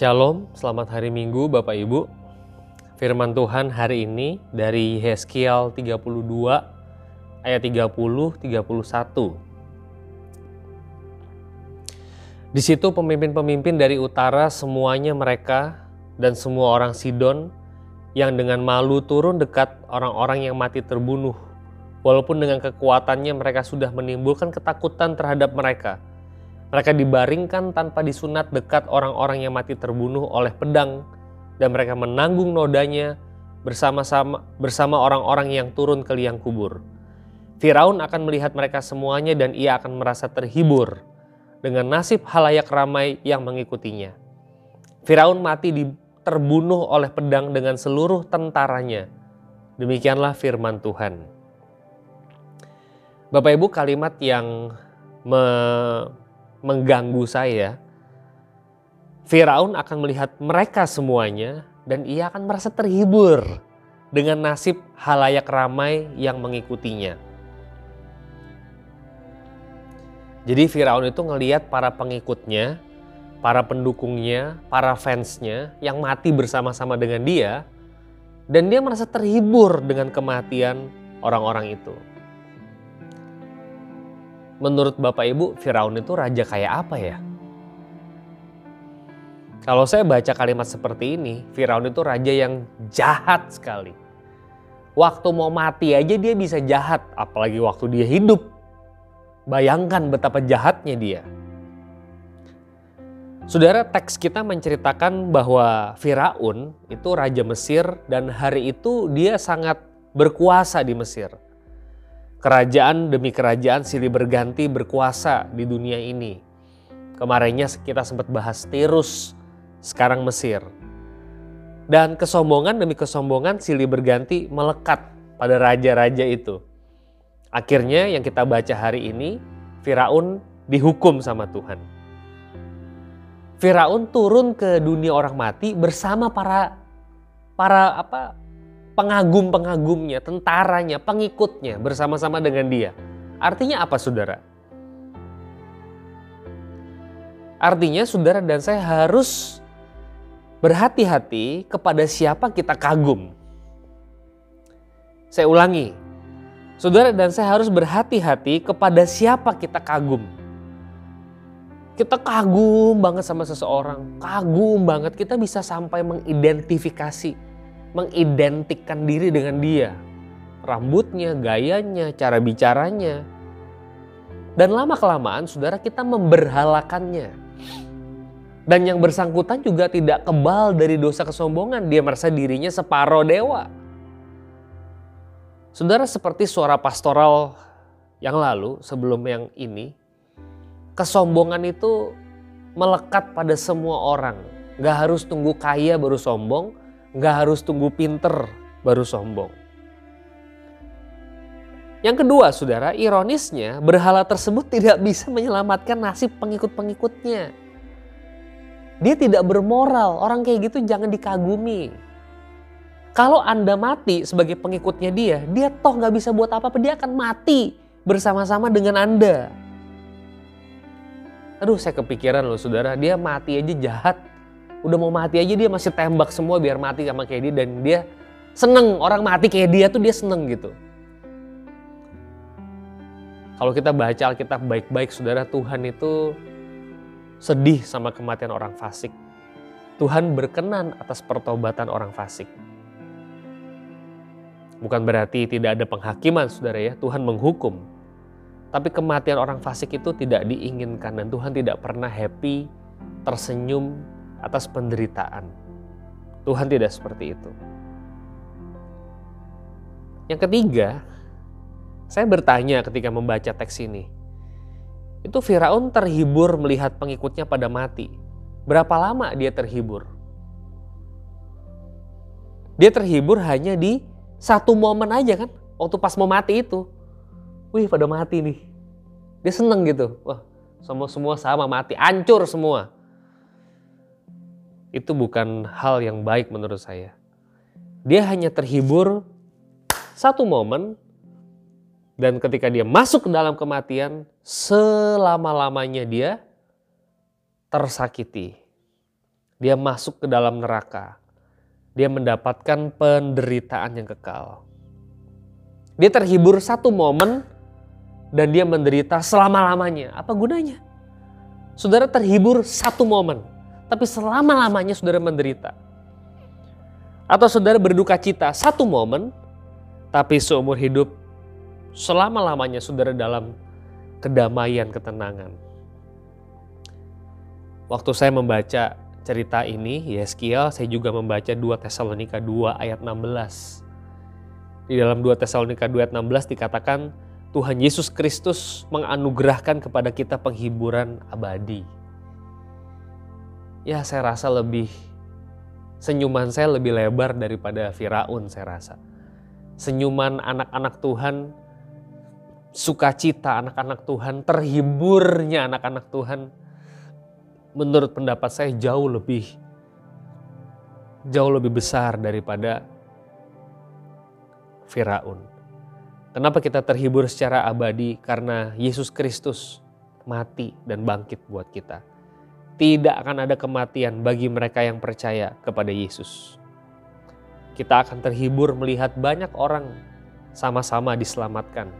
Shalom, selamat hari Minggu Bapak Ibu. Firman Tuhan hari ini dari Yeskiel 32 ayat 30 31. Di situ pemimpin-pemimpin dari utara semuanya mereka dan semua orang Sidon yang dengan malu turun dekat orang-orang yang mati terbunuh. Walaupun dengan kekuatannya mereka sudah menimbulkan ketakutan terhadap mereka. Mereka dibaringkan tanpa disunat dekat orang-orang yang mati terbunuh oleh pedang dan mereka menanggung nodanya bersama-sama bersama orang-orang yang turun ke liang kubur. Firaun akan melihat mereka semuanya dan ia akan merasa terhibur dengan nasib halayak ramai yang mengikutinya. Firaun mati di, terbunuh oleh pedang dengan seluruh tentaranya. Demikianlah firman Tuhan. Bapak Ibu kalimat yang me, mengganggu saya. Firaun akan melihat mereka semuanya dan ia akan merasa terhibur dengan nasib halayak ramai yang mengikutinya. Jadi Firaun itu ngeliat para pengikutnya, para pendukungnya, para fansnya yang mati bersama-sama dengan dia. Dan dia merasa terhibur dengan kematian orang-orang itu. Menurut Bapak Ibu, Firaun itu raja kayak apa ya? Kalau saya baca kalimat seperti ini, Firaun itu raja yang jahat sekali. Waktu mau mati aja dia bisa jahat, apalagi waktu dia hidup. Bayangkan betapa jahatnya dia. Saudara, teks kita menceritakan bahwa Firaun itu raja Mesir dan hari itu dia sangat berkuasa di Mesir. Kerajaan demi kerajaan silih berganti berkuasa di dunia ini. Kemarinnya kita sempat bahas Tirus, sekarang Mesir. Dan kesombongan demi kesombongan silih berganti melekat pada raja-raja itu. Akhirnya yang kita baca hari ini, Firaun dihukum sama Tuhan. Firaun turun ke dunia orang mati bersama para para apa pengagum-pengagumnya, tentaranya, pengikutnya bersama-sama dengan dia. Artinya apa Saudara? Artinya saudara dan saya harus berhati-hati kepada siapa kita kagum. Saya ulangi, Saudara dan saya harus berhati-hati kepada siapa kita kagum. Kita kagum banget sama seseorang, kagum banget kita bisa sampai mengidentifikasi, mengidentikkan diri dengan dia. Rambutnya, gayanya, cara bicaranya. Dan lama-kelamaan saudara kita memberhalakannya. Dan yang bersangkutan juga tidak kebal dari dosa kesombongan. Dia merasa dirinya separoh dewa Saudara seperti suara pastoral yang lalu sebelum yang ini, kesombongan itu melekat pada semua orang. Gak harus tunggu kaya baru sombong, gak harus tunggu pinter baru sombong. Yang kedua saudara, ironisnya berhala tersebut tidak bisa menyelamatkan nasib pengikut-pengikutnya. Dia tidak bermoral, orang kayak gitu jangan dikagumi. Kalau Anda mati sebagai pengikutnya dia, dia toh nggak bisa buat apa-apa, dia akan mati bersama-sama dengan Anda. Aduh saya kepikiran loh saudara, dia mati aja jahat. Udah mau mati aja dia masih tembak semua biar mati sama kayak dia dan dia seneng orang mati kayak dia tuh dia seneng gitu. Kalau kita baca Alkitab baik-baik saudara Tuhan itu sedih sama kematian orang fasik. Tuhan berkenan atas pertobatan orang fasik. Bukan berarti tidak ada penghakiman saudara ya, Tuhan menghukum. Tapi kematian orang fasik itu tidak diinginkan dan Tuhan tidak pernah happy, tersenyum atas penderitaan. Tuhan tidak seperti itu. Yang ketiga, saya bertanya ketika membaca teks ini. Itu Firaun terhibur melihat pengikutnya pada mati. Berapa lama dia terhibur? Dia terhibur hanya di satu momen aja kan, waktu pas mau mati itu. Wih pada mati nih. Dia seneng gitu. Wah semua semua sama mati, hancur semua. Itu bukan hal yang baik menurut saya. Dia hanya terhibur satu momen dan ketika dia masuk ke dalam kematian, selama-lamanya dia tersakiti. dia masuk ke dalam neraka. Dia mendapatkan penderitaan yang kekal. Dia terhibur satu momen dan dia menderita selama-lamanya. Apa gunanya? Saudara terhibur satu momen, tapi selama-lamanya saudara menderita. Atau saudara berduka cita satu momen, tapi seumur hidup selama-lamanya saudara dalam kedamaian, ketenangan. Waktu saya membaca cerita ini, Yeskiel, saya juga membaca 2 Tesalonika 2 ayat 16 di dalam 2 Tesalonika 2 ayat 16 dikatakan Tuhan Yesus Kristus menganugerahkan kepada kita penghiburan abadi. Ya saya rasa lebih, senyuman saya lebih lebar daripada Firaun saya rasa. Senyuman anak-anak Tuhan, sukacita anak-anak Tuhan, terhiburnya anak-anak Tuhan, menurut pendapat saya jauh lebih jauh lebih besar daripada Firaun. Kenapa kita terhibur secara abadi? Karena Yesus Kristus mati dan bangkit buat kita. Tidak akan ada kematian bagi mereka yang percaya kepada Yesus. Kita akan terhibur melihat banyak orang sama-sama diselamatkan,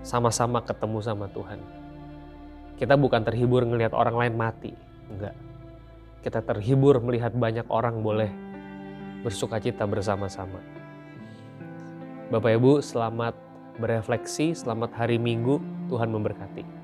sama-sama ketemu sama Tuhan. Kita bukan terhibur melihat orang lain mati, enggak. Kita terhibur melihat banyak orang boleh bersuka cita bersama-sama. Bapak Ibu, selamat berefleksi, selamat hari Minggu, Tuhan memberkati.